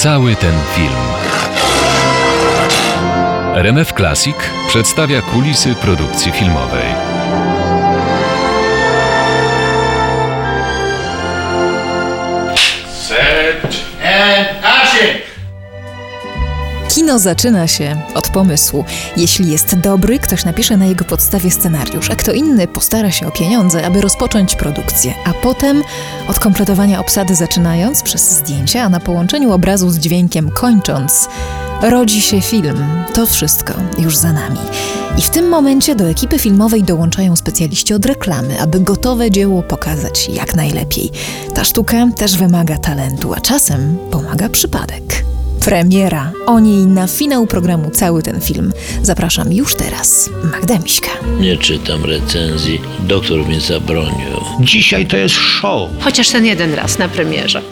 Cały ten film. RMF Classic przedstawia kulisy produkcji filmowej. Kino zaczyna się od pomysłu. Jeśli jest dobry, ktoś napisze na jego podstawie scenariusz, a kto inny postara się o pieniądze, aby rozpocząć produkcję, a potem od kompletowania obsady zaczynając przez zdjęcia, a na połączeniu obrazu z dźwiękiem kończąc, rodzi się film. To wszystko już za nami. I w tym momencie do ekipy filmowej dołączają specjaliści od reklamy, aby gotowe dzieło pokazać jak najlepiej. Ta sztuka też wymaga talentu, a czasem pomaga przypadek. Premiera. O niej na finał programu cały ten film. Zapraszam już teraz. Magda Miśka. Nie czytam recenzji. Doktor mnie zabronił. Dzisiaj to jest show. Chociaż ten jeden raz na premierze.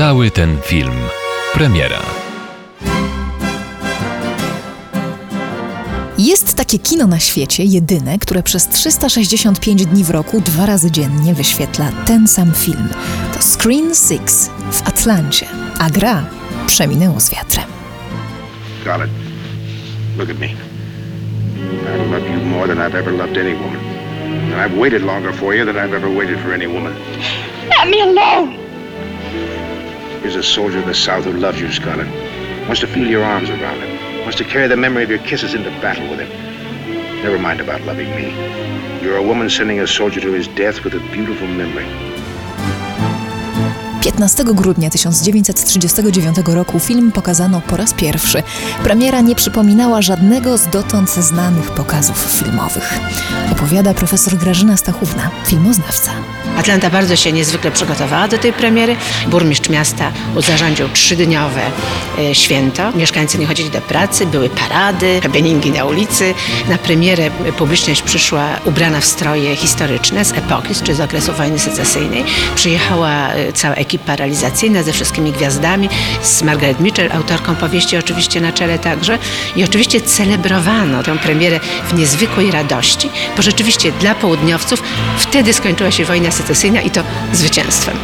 Cały ten film. Premiera. Jest takie kino na świecie, jedyne, które przez 365 dni w roku dwa razy dziennie wyświetla ten sam film. To Screen Six w Atlancie, a gra przeminęło z wiatrem. Scarlett, look at me. I love you more than I've ever loved any woman. And I've waited longer for you than I've ever waited for any woman. Let me alone! Here's a soldier of the South who loves you, Scarlett. Wants to feel your arms around him. Wants to carry the memory of your kisses into battle with him. Never mind about loving me. You're a woman sending a soldier to his death with a beautiful memory. 15 grudnia 1939 roku film pokazano po raz pierwszy. Premiera nie przypominała żadnego z dotąd znanych pokazów filmowych. Opowiada profesor Grażyna Stachówna, filmoznawca. Atlanta bardzo się niezwykle przygotowała do tej premiery. Burmistrz miasta zarządził trzydniowe e, święto. Mieszkańcy nie chodzili do pracy, były parady, happeningi na ulicy. Na premierę publiczność przyszła ubrana w stroje historyczne z epoki, czy z okresu wojny secesyjnej. Przyjechała e, cała ekipa realizacyjna ze wszystkimi gwiazdami, z Margaret Mitchell, autorką powieści oczywiście na czele także. I oczywiście celebrowano tę premierę w niezwykłej radości, bo rzeczywiście dla południowców wtedy skończyła się wojna secesyjna i to zwycięstwem.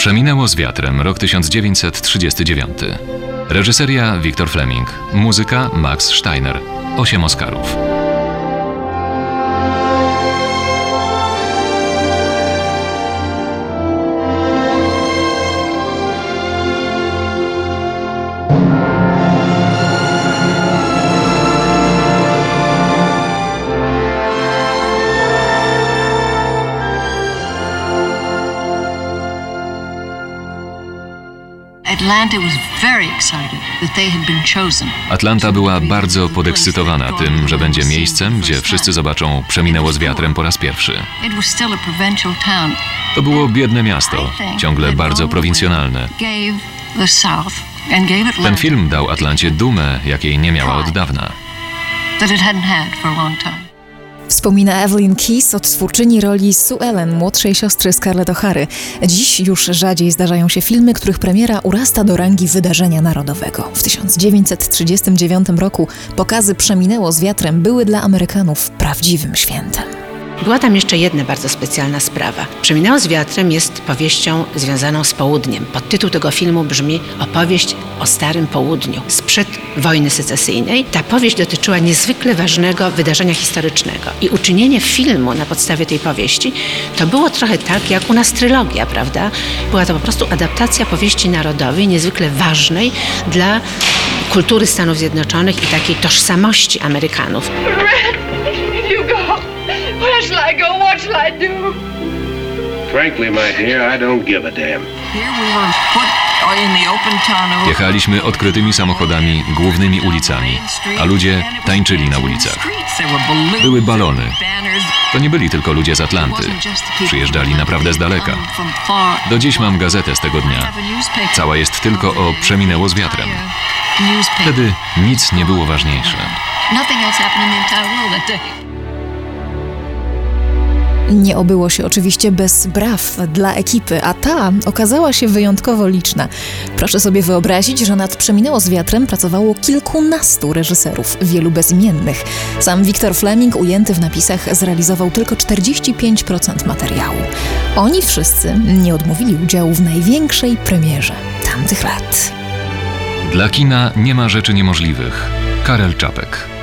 Przeminęło z wiatrem rok 1939. Reżyseria Victor Fleming, muzyka Max Steiner. Osiem Oscarów. Atlanta była bardzo podekscytowana tym, że będzie miejscem, gdzie wszyscy zobaczą Przeminęło z wiatrem po raz pierwszy. To było biedne miasto, ciągle bardzo prowincjonalne. Ten film dał Atlancie dumę, jakiej nie miała od dawna. Wspomina Evelyn Keyes, odtwórczyni roli Sue Ellen, młodszej siostry Scarlett O'Hary. Dziś już rzadziej zdarzają się filmy, których premiera urasta do rangi wydarzenia narodowego. W 1939 roku pokazy Przeminęło z wiatrem były dla Amerykanów prawdziwym świętem. Była tam jeszcze jedna bardzo specjalna sprawa. Przeminęło z wiatrem jest powieścią związaną z południem. Podtytuł tego filmu brzmi Opowieść o Starym Południu sprzed wojny secesyjnej. Ta powieść dotyczyła niezwykle ważnego wydarzenia historycznego. I uczynienie filmu na podstawie tej powieści to było trochę tak jak u nas trylogia, prawda? Była to po prostu adaptacja powieści narodowej, niezwykle ważnej dla kultury Stanów Zjednoczonych i takiej tożsamości Amerykanów. shall I do? Frankly, my dear, I don't give a damn. Here we were put in the open tunnel. Jechaliśmy odkrytymi samochodami głównymi ulicami, a ludzie tańczyli na ulicach. Były balony. To nie byli tylko ludzie z Atlanty. Przyjeżdżali naprawdę z daleka. Do dziś mam gazetę z tego dnia. Cała jest tylko o Przeminęło z wiatrem. Wtedy nic nie było ważniejsze. Nothing else happened in the entire world that day. Nie obyło się oczywiście bez braw dla ekipy, a ta okazała się wyjątkowo liczna. Proszę sobie wyobrazić, że nad Przeminęło z wiatrem pracowało kilkunastu reżyserów, wielu bezimiennych. Sam Victor Fleming ujęty w napisach zrealizował tylko 45% materiału. Oni wszyscy nie odmówili udziału w największej premierze tamtych lat. Dla kina nie ma rzeczy niemożliwych. Karel Czapek.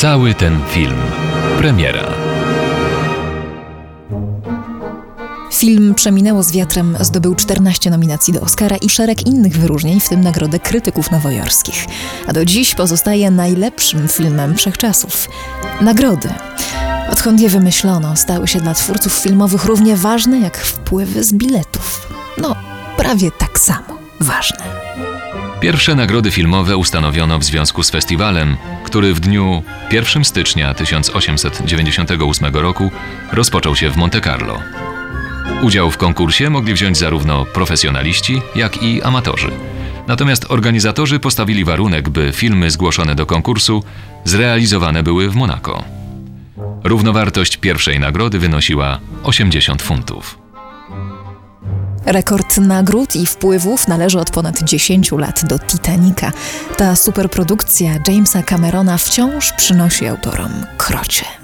Cały ten film. Premiera. Film Przeminęło z wiatrem zdobył 14 nominacji do Oscara i szereg innych wyróżnień, w tym nagrodę krytyków nowojorskich. A do dziś pozostaje najlepszym filmem wszechczasów. Nagrody. Odkąd je wymyślono, stały się dla twórców filmowych równie ważne jak wpływy z biletów. No, prawie tak samo ważne. Pierwsze nagrody filmowe ustanowiono w związku z festiwalem, który w dniu 1 stycznia 1898 roku rozpoczął się w Monte Carlo. Udział w konkursie mogli wziąć zarówno profesjonaliści, jak i amatorzy. Natomiast organizatorzy postawili warunek, by filmy zgłoszone do konkursu zrealizowane były w Monako. Równowartość pierwszej nagrody wynosiła 80 funtów. Rekord nagród i wpływów należy od ponad 10 lat do Titanica. Ta superprodukcja Jamesa Camerona wciąż przynosi autorom krocie.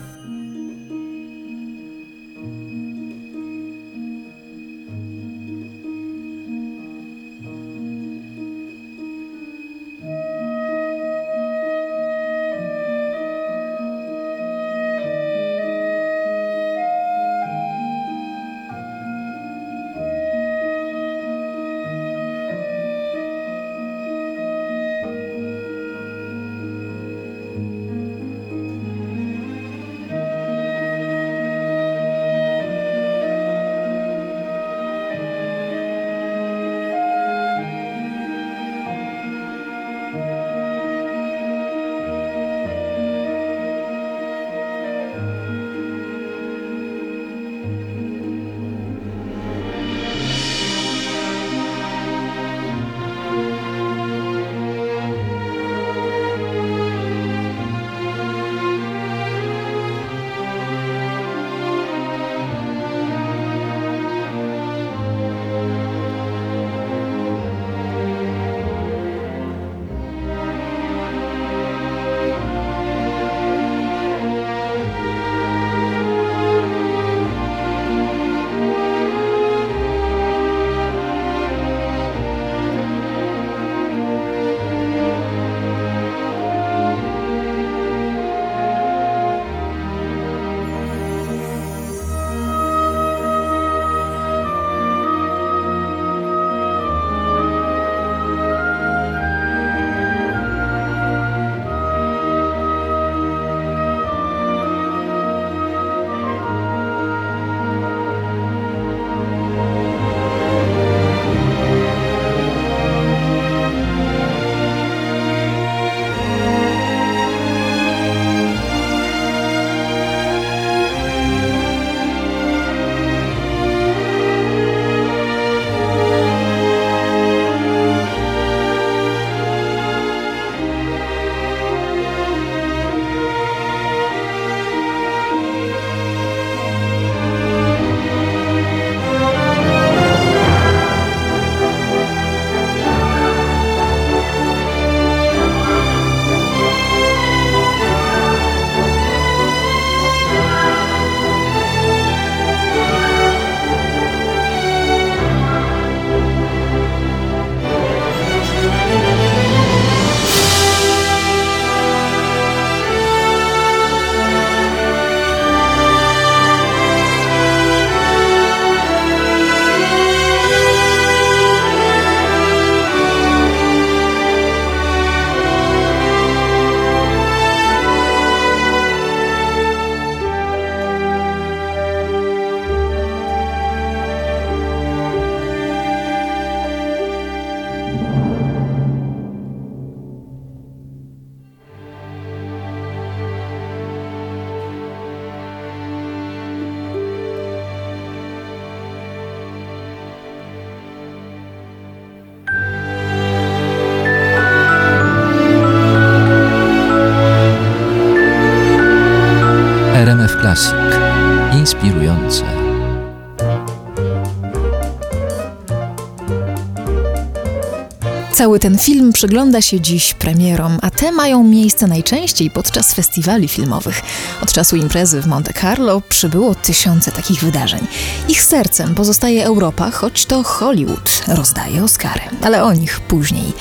Ten film przygląda się dziś premierom, a te mają miejsce najczęściej podczas festiwali filmowych. Od czasu imprezy w Monte Carlo przybyło tysiące takich wydarzeń. Ich sercem pozostaje Europa, choć to Hollywood rozdaje Oscary, ale o nich później.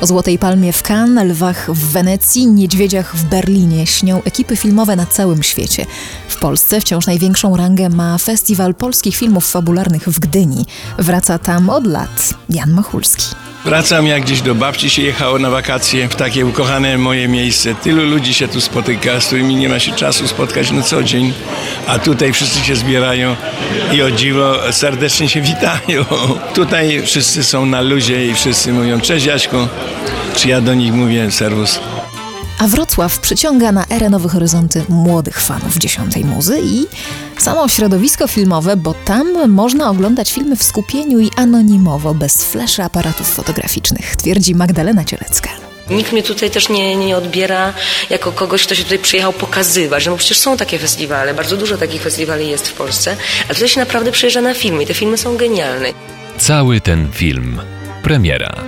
O Złotej Palmie w Cannes, Lwach w Wenecji, Niedźwiedziach w Berlinie śnią ekipy filmowe na całym świecie. W Polsce wciąż największą rangę ma Festiwal Polskich Filmów Fabularnych w Gdyni. Wraca tam od lat Jan Machulski. Wracam jak gdzieś do babci się jechało na wakacje, w takie ukochane moje miejsce. Tylu ludzi się tu spotyka, z którymi nie ma się czasu spotkać na co dzień, a tutaj wszyscy się zbierają i o dziwo serdecznie się witają. Tutaj wszyscy są na luzie i wszyscy mówią cześć Jaśku, czy ja do nich mówię serwus. A Wrocław przyciąga na erę Nowe Horyzonty młodych fanów dziesiątej muzy i samo środowisko filmowe, bo tam można oglądać filmy w skupieniu i anonimowo, bez fleszy aparatów fotograficznych, twierdzi Magdalena Cielecka. Nikt mnie tutaj też nie, nie odbiera jako kogoś, kto się tutaj przyjechał pokazywać, że no przecież są takie festiwale, bardzo dużo takich festiwali jest w Polsce, a tutaj się naprawdę przyjeżdża na filmy i te filmy są genialne. Cały ten film. Premiera.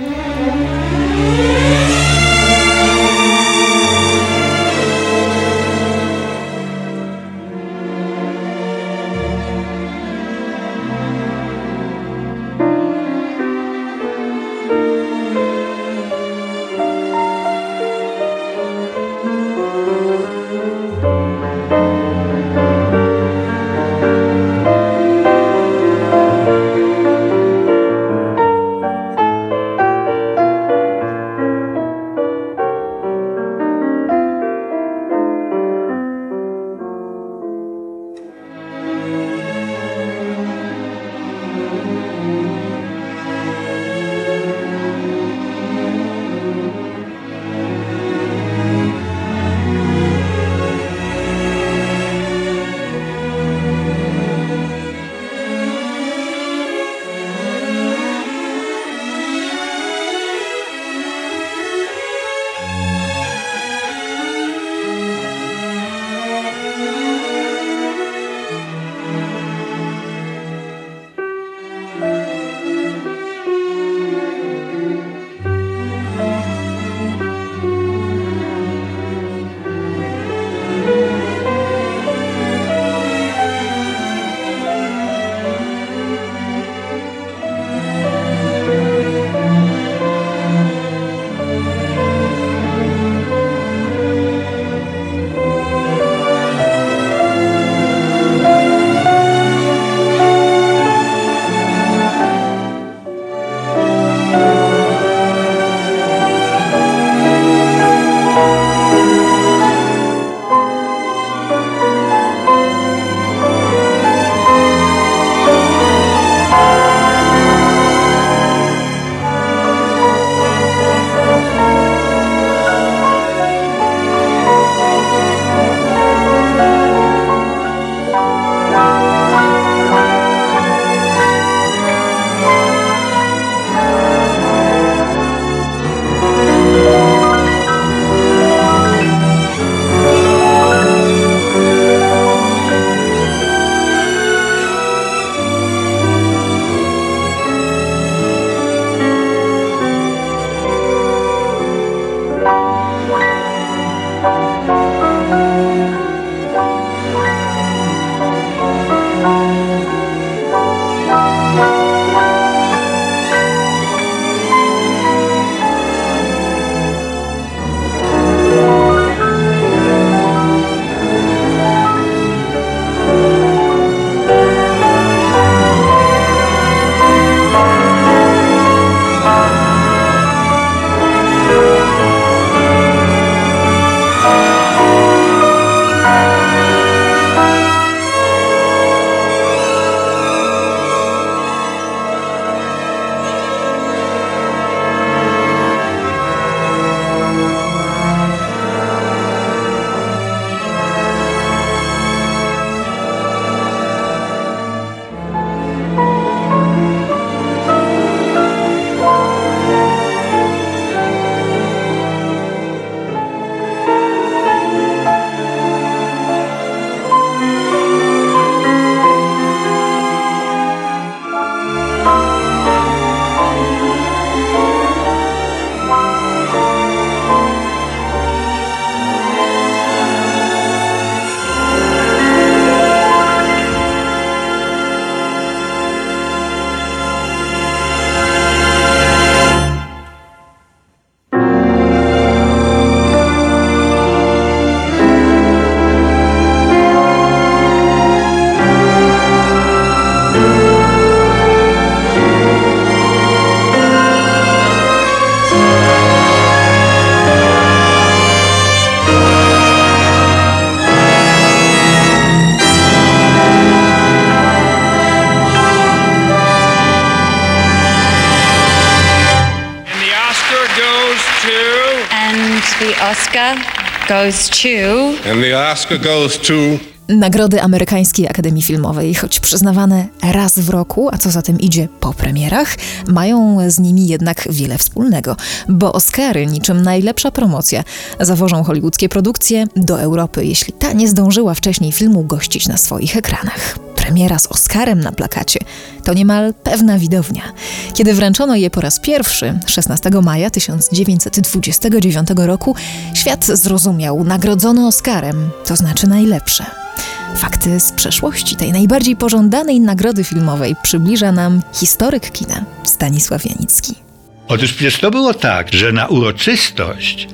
Goes to. And the Oscar goes to. Nagrody Amerykańskiej Akademii Filmowej, choć przyznawane raz w roku, a co za tym idzie po premierach, mają z nimi jednak wiele wspólnego, bo Oscary, niczym najlepsza promocja, zawożą hollywoodzkie produkcje do Europy, jeśli ta nie zdążyła wcześniej filmu gościć na swoich ekranach. Premiera z Oscarem na plakacie to niemal pewna widownia. Kiedy wręczono je po raz pierwszy, 16 maja 1929 roku, świat zrozumiał, nagrodzony Oscarem, to znaczy najlepsze. Fakty z przeszłości tej najbardziej pożądanej nagrody filmowej przybliża nam historyk kina Stanisław Janicki. Otóż przecież to było tak, że na uroczystość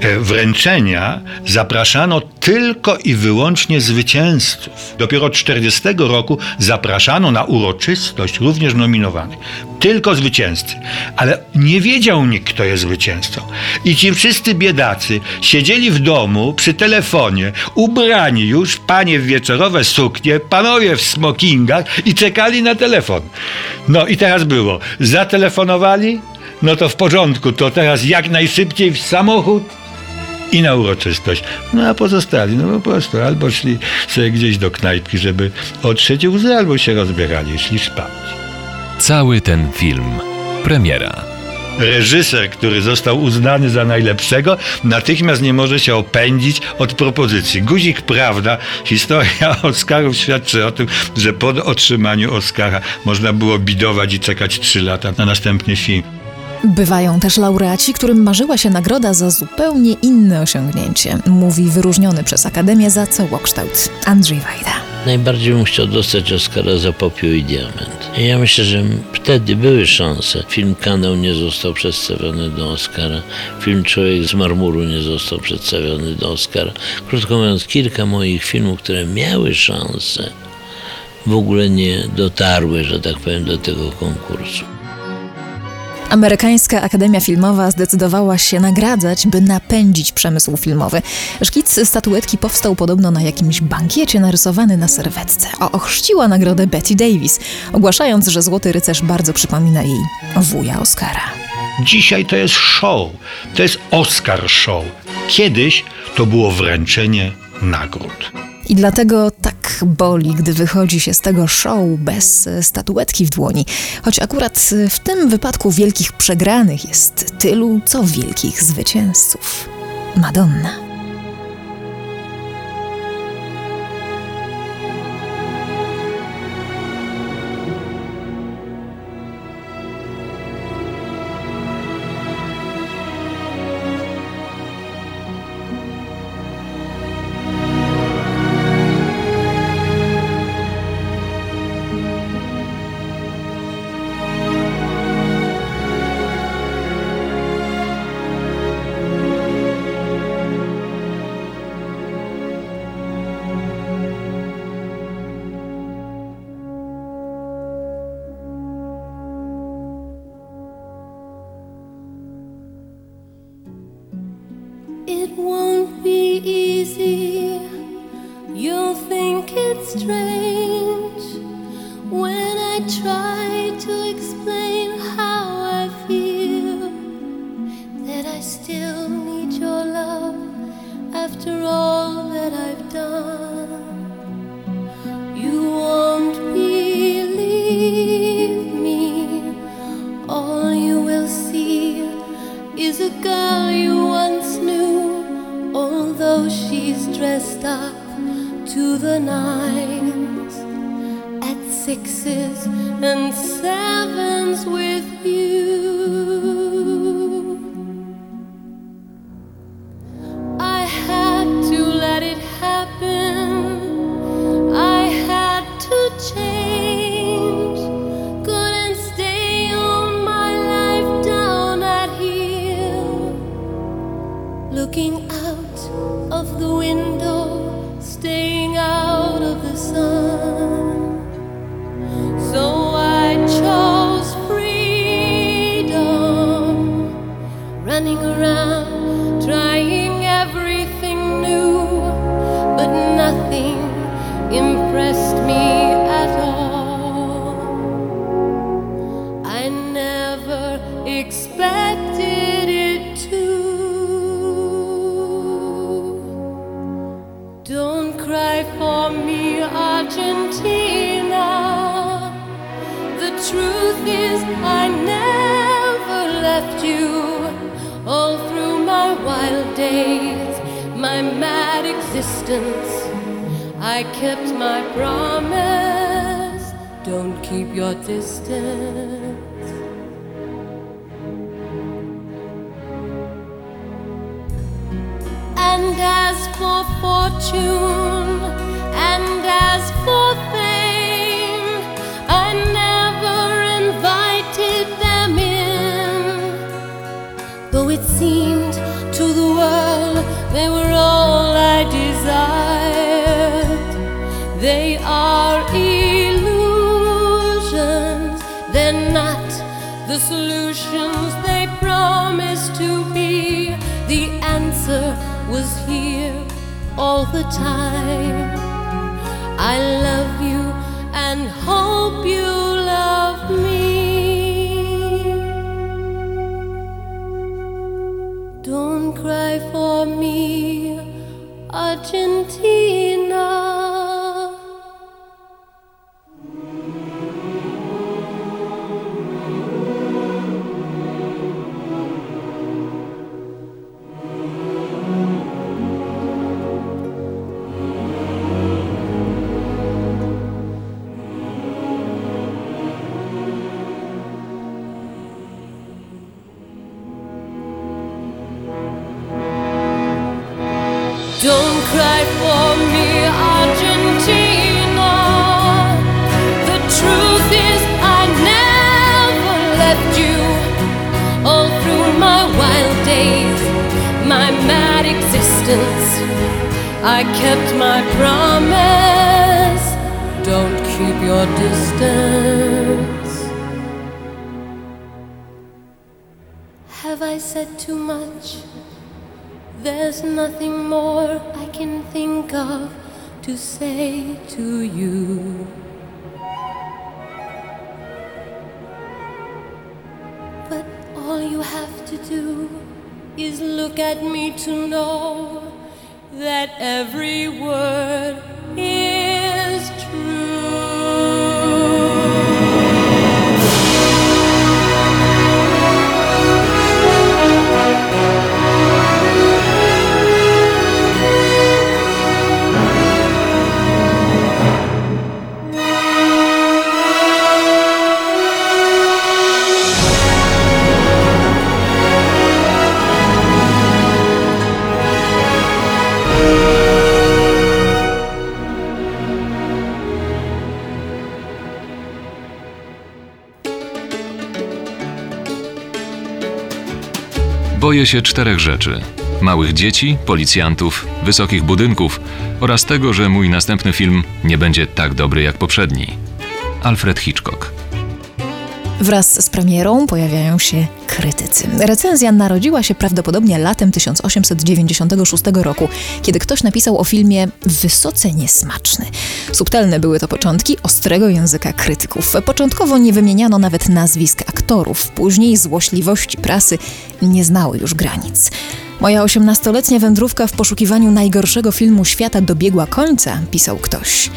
e, wręczenia zapraszano tylko i wyłącznie zwycięzców. Dopiero 40 roku zapraszano na uroczystość również nominowanych. Tylko zwycięzcy. Ale nie wiedział nikt, kto jest zwycięzcą. I ci wszyscy biedacy siedzieli w domu przy telefonie, ubrani już, panie w wieczorowe suknie, panowie w smokingach i czekali na telefon. No i teraz było, zatelefonowali, no to w porządku, to teraz jak najszybciej w samochód i na uroczystość. No a pozostali, no po prostu albo szli sobie gdzieś do knajpki, żeby otrzeć łzy, albo się rozbierali, szli spać. Cały ten film. Premiera. Reżyser, który został uznany za najlepszego, natychmiast nie może się opędzić od propozycji. Guzik Prawda, historia Oscarów świadczy o tym, że po otrzymaniu Oscara można było bidować i czekać trzy lata na następny film. Bywają też laureaci, którym marzyła się nagroda za zupełnie inne osiągnięcie, mówi wyróżniony przez Akademię za całokształt Andrzej Wajda. Najbardziej bym chciał dostać Oscara za Popiół i Diament. I ja myślę, że wtedy były szanse. Film Kanał nie został przedstawiony do Oscara. Film Człowiek z marmuru nie został przedstawiony do Oscara. Krótko mówiąc, kilka moich filmów, które miały szansę, w ogóle nie dotarły, że tak powiem, do tego konkursu. Amerykańska Akademia Filmowa zdecydowała się nagradzać, by napędzić przemysł filmowy. Szkic statuetki powstał podobno na jakimś bankiecie narysowany na serwetce, a ochrzciła nagrodę Betty Davis, ogłaszając, że Złoty Rycerz bardzo przypomina jej wuja Oscara. Dzisiaj to jest show, to jest Oscar show. Kiedyś to było wręczenie nagród. I dlatego tak boli, gdy wychodzi się z tego show bez statuetki w dłoni. Choć akurat w tym wypadku wielkich przegranych jest tylu, co wielkich zwycięzców. Madonna. I try to explain how I feel. That I still need your love after all that I've done. You won't believe me. All you will see is a girl you once knew, although she's dressed up to the nines sixes and sevens with you. Truth is, I never left you. All through my wild days, my mad existence, I kept my promise. Don't keep your distance. And as for fortune, and as for seemed to the world they were all I desired, they are illusions, they're not the solutions they promised to be. The answer was here all the time. I love you and hope you love me. Cry for me, Argentina. I kept my promise. Don't keep your distance. Have I said too much? There's nothing more I can think of to say to you. But all you have to do is look at me to know that every word is Boję się czterech rzeczy: małych dzieci, policjantów, wysokich budynków oraz tego, że mój następny film nie będzie tak dobry jak poprzedni. Alfred Hitchcock. Wraz z premierą pojawiają się krytycy. Recenzja narodziła się prawdopodobnie latem 1896 roku, kiedy ktoś napisał o filmie wysoce niesmaczny. Subtelne były to początki ostrego języka krytyków. Początkowo nie wymieniano nawet nazwisk aktorów, później złośliwości prasy nie znały już granic. Moja osiemnastoletnia wędrówka w poszukiwaniu najgorszego filmu świata dobiegła końca, pisał ktoś.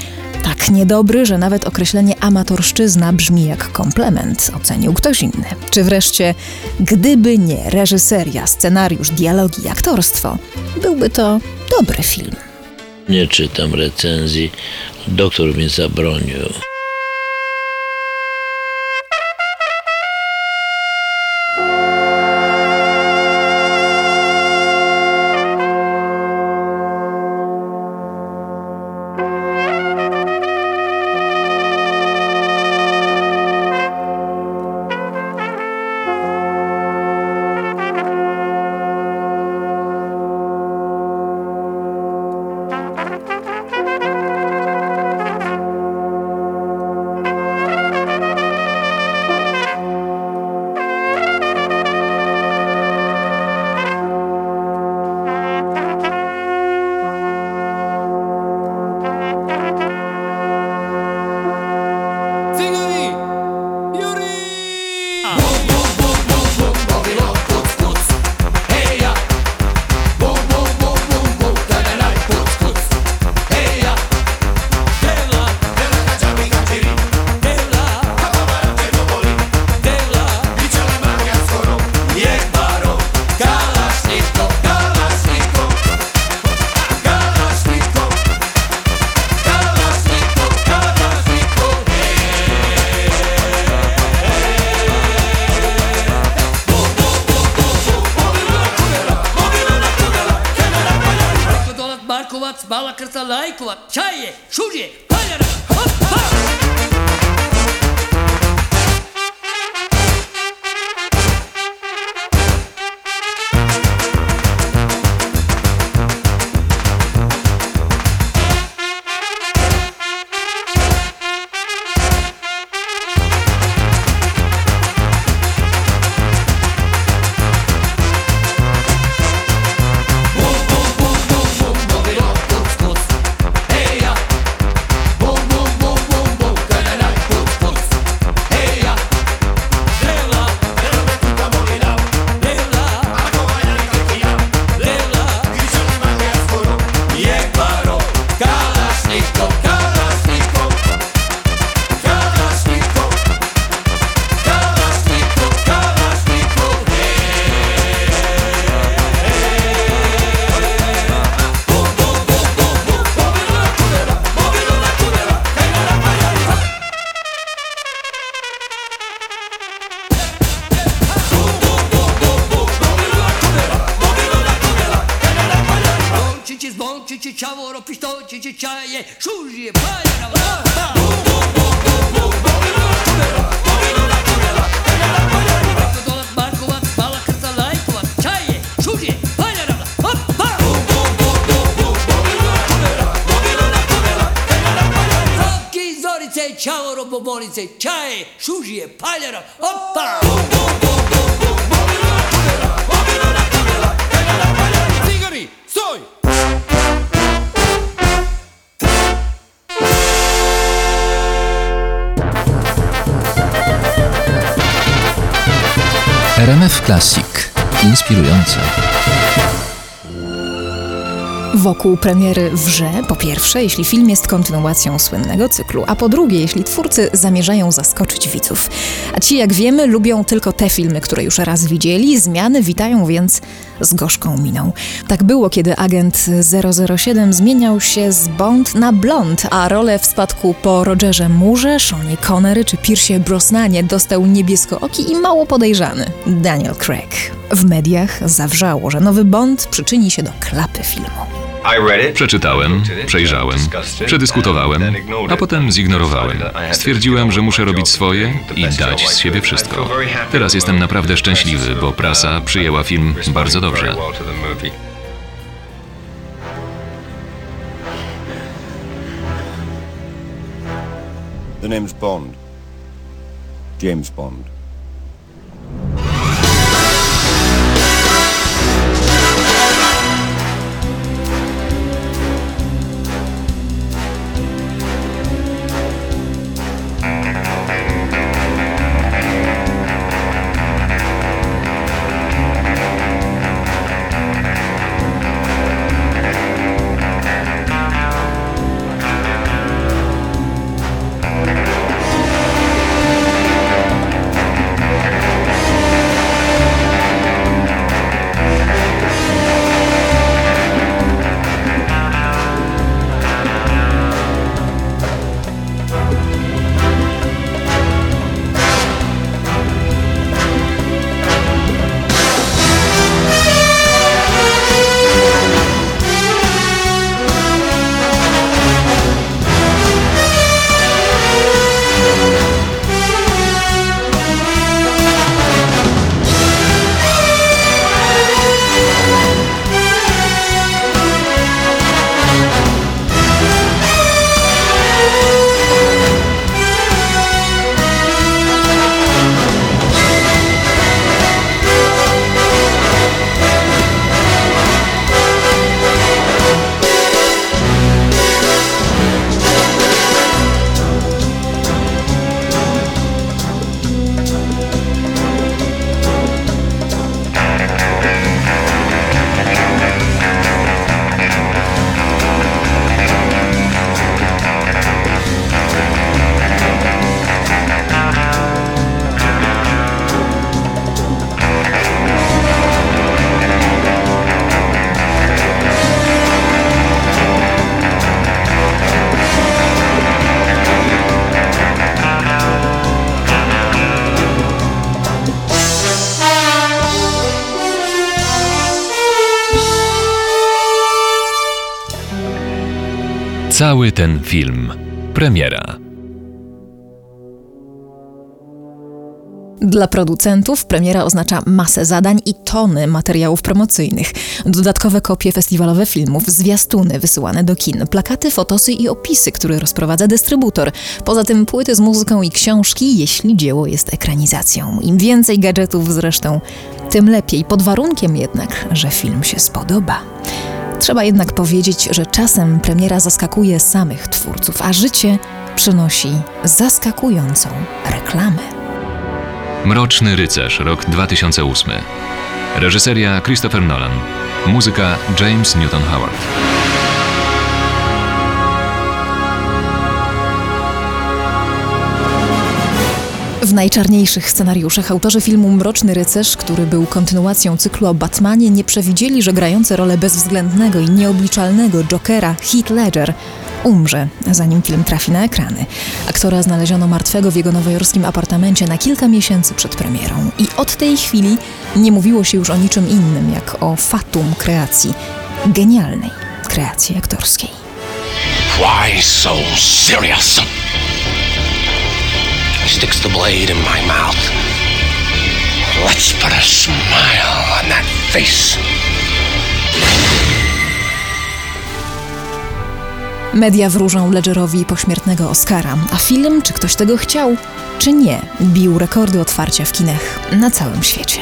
Tak niedobry, że nawet określenie amatorszczyzna brzmi jak komplement, ocenił ktoś inny. Czy wreszcie, gdyby nie reżyseria, scenariusz, dialogi i aktorstwo, byłby to dobry film. Nie czytam recenzji. Doktor mi zabronił. Robobolice, Čaje, Šužje, Paljara, hopa! Cigari, stoj! RMF Classic. Inspirujące. Wokół premiery wrze, po pierwsze, jeśli film jest kontynuacją słynnego cyklu, a po drugie, jeśli twórcy zamierzają zaskoczyć widzów. A ci, jak wiemy, lubią tylko te filmy, które już raz widzieli, zmiany witają więc z gorzką miną. Tak było, kiedy agent 007 zmieniał się z Bond na blond, a rolę w spadku po Rogerze Moorze, Seanie Connery czy Piercie Brosnanie dostał niebieskooki i mało podejrzany Daniel Craig. W mediach zawrzało, że nowy Bond przyczyni się do klapy filmu. Przeczytałem, przejrzałem, przedyskutowałem, a potem zignorowałem. Stwierdziłem, że muszę robić swoje i dać z siebie wszystko. Teraz jestem naprawdę szczęśliwy, bo prasa przyjęła film bardzo dobrze. The name's Bond. James Bond. Cały ten film. Premiera. Dla producentów premiera oznacza masę zadań i tony materiałów promocyjnych, dodatkowe kopie festiwalowe filmów, zwiastuny wysyłane do kin, plakaty, fotosy i opisy, które rozprowadza dystrybutor. Poza tym płyty z muzyką i książki, jeśli dzieło jest ekranizacją. Im więcej gadżetów zresztą, tym lepiej, pod warunkiem jednak, że film się spodoba. Trzeba jednak powiedzieć, że czasem premiera zaskakuje samych twórców, a życie przynosi zaskakującą reklamę. Mroczny rycerz, rok 2008. Reżyseria Christopher Nolan. Muzyka James Newton Howard. Najczarniejszych scenariuszach autorzy filmu Mroczny Rycerz, który był kontynuacją cyklu o Batmanie, nie przewidzieli, że grający rolę bezwzględnego i nieobliczalnego Jokera Heath Ledger umrze, zanim film trafi na ekrany. Aktora znaleziono martwego w jego nowojorskim apartamencie na kilka miesięcy przed premierą i od tej chwili nie mówiło się już o niczym innym, jak o fatum kreacji, genialnej kreacji aktorskiej. Why so serious? The blade in my mouth. Let's put a smile on that face. Media wróżą Ledgerowi pośmiertnego Oscara, a film, czy ktoś tego chciał, czy nie, bił rekordy otwarcia w kinach na całym świecie.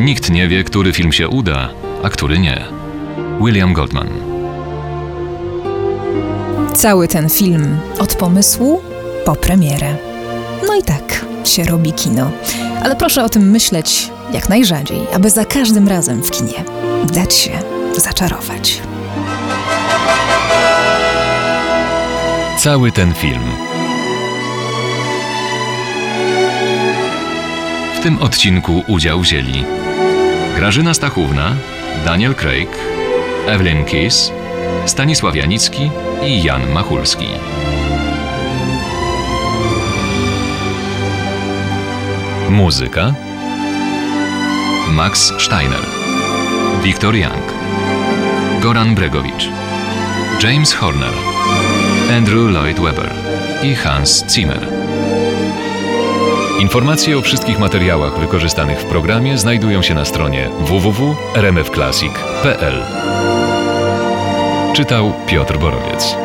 Nikt nie wie, który film się uda, a który nie. William Goldman. Cały ten film od pomysłu po premierę. No i tak się robi kino. Ale proszę o tym myśleć jak najrzadziej, aby za każdym razem w kinie dać się zaczarować. Cały ten film. W tym odcinku udział wzięli Grażyna Stachówna, Daniel Craig, Evelyn Kiss, Stanisław Janicki i Jan Machulski. Muzyka. Max Steiner. Wiktor Young Goran Bregowicz. James Horner. Andrew Lloyd Webber i Hans Zimmer. Informacje o wszystkich materiałach wykorzystanych w programie znajdują się na stronie www.rmfclassic.pl Czytał Piotr Borowiec.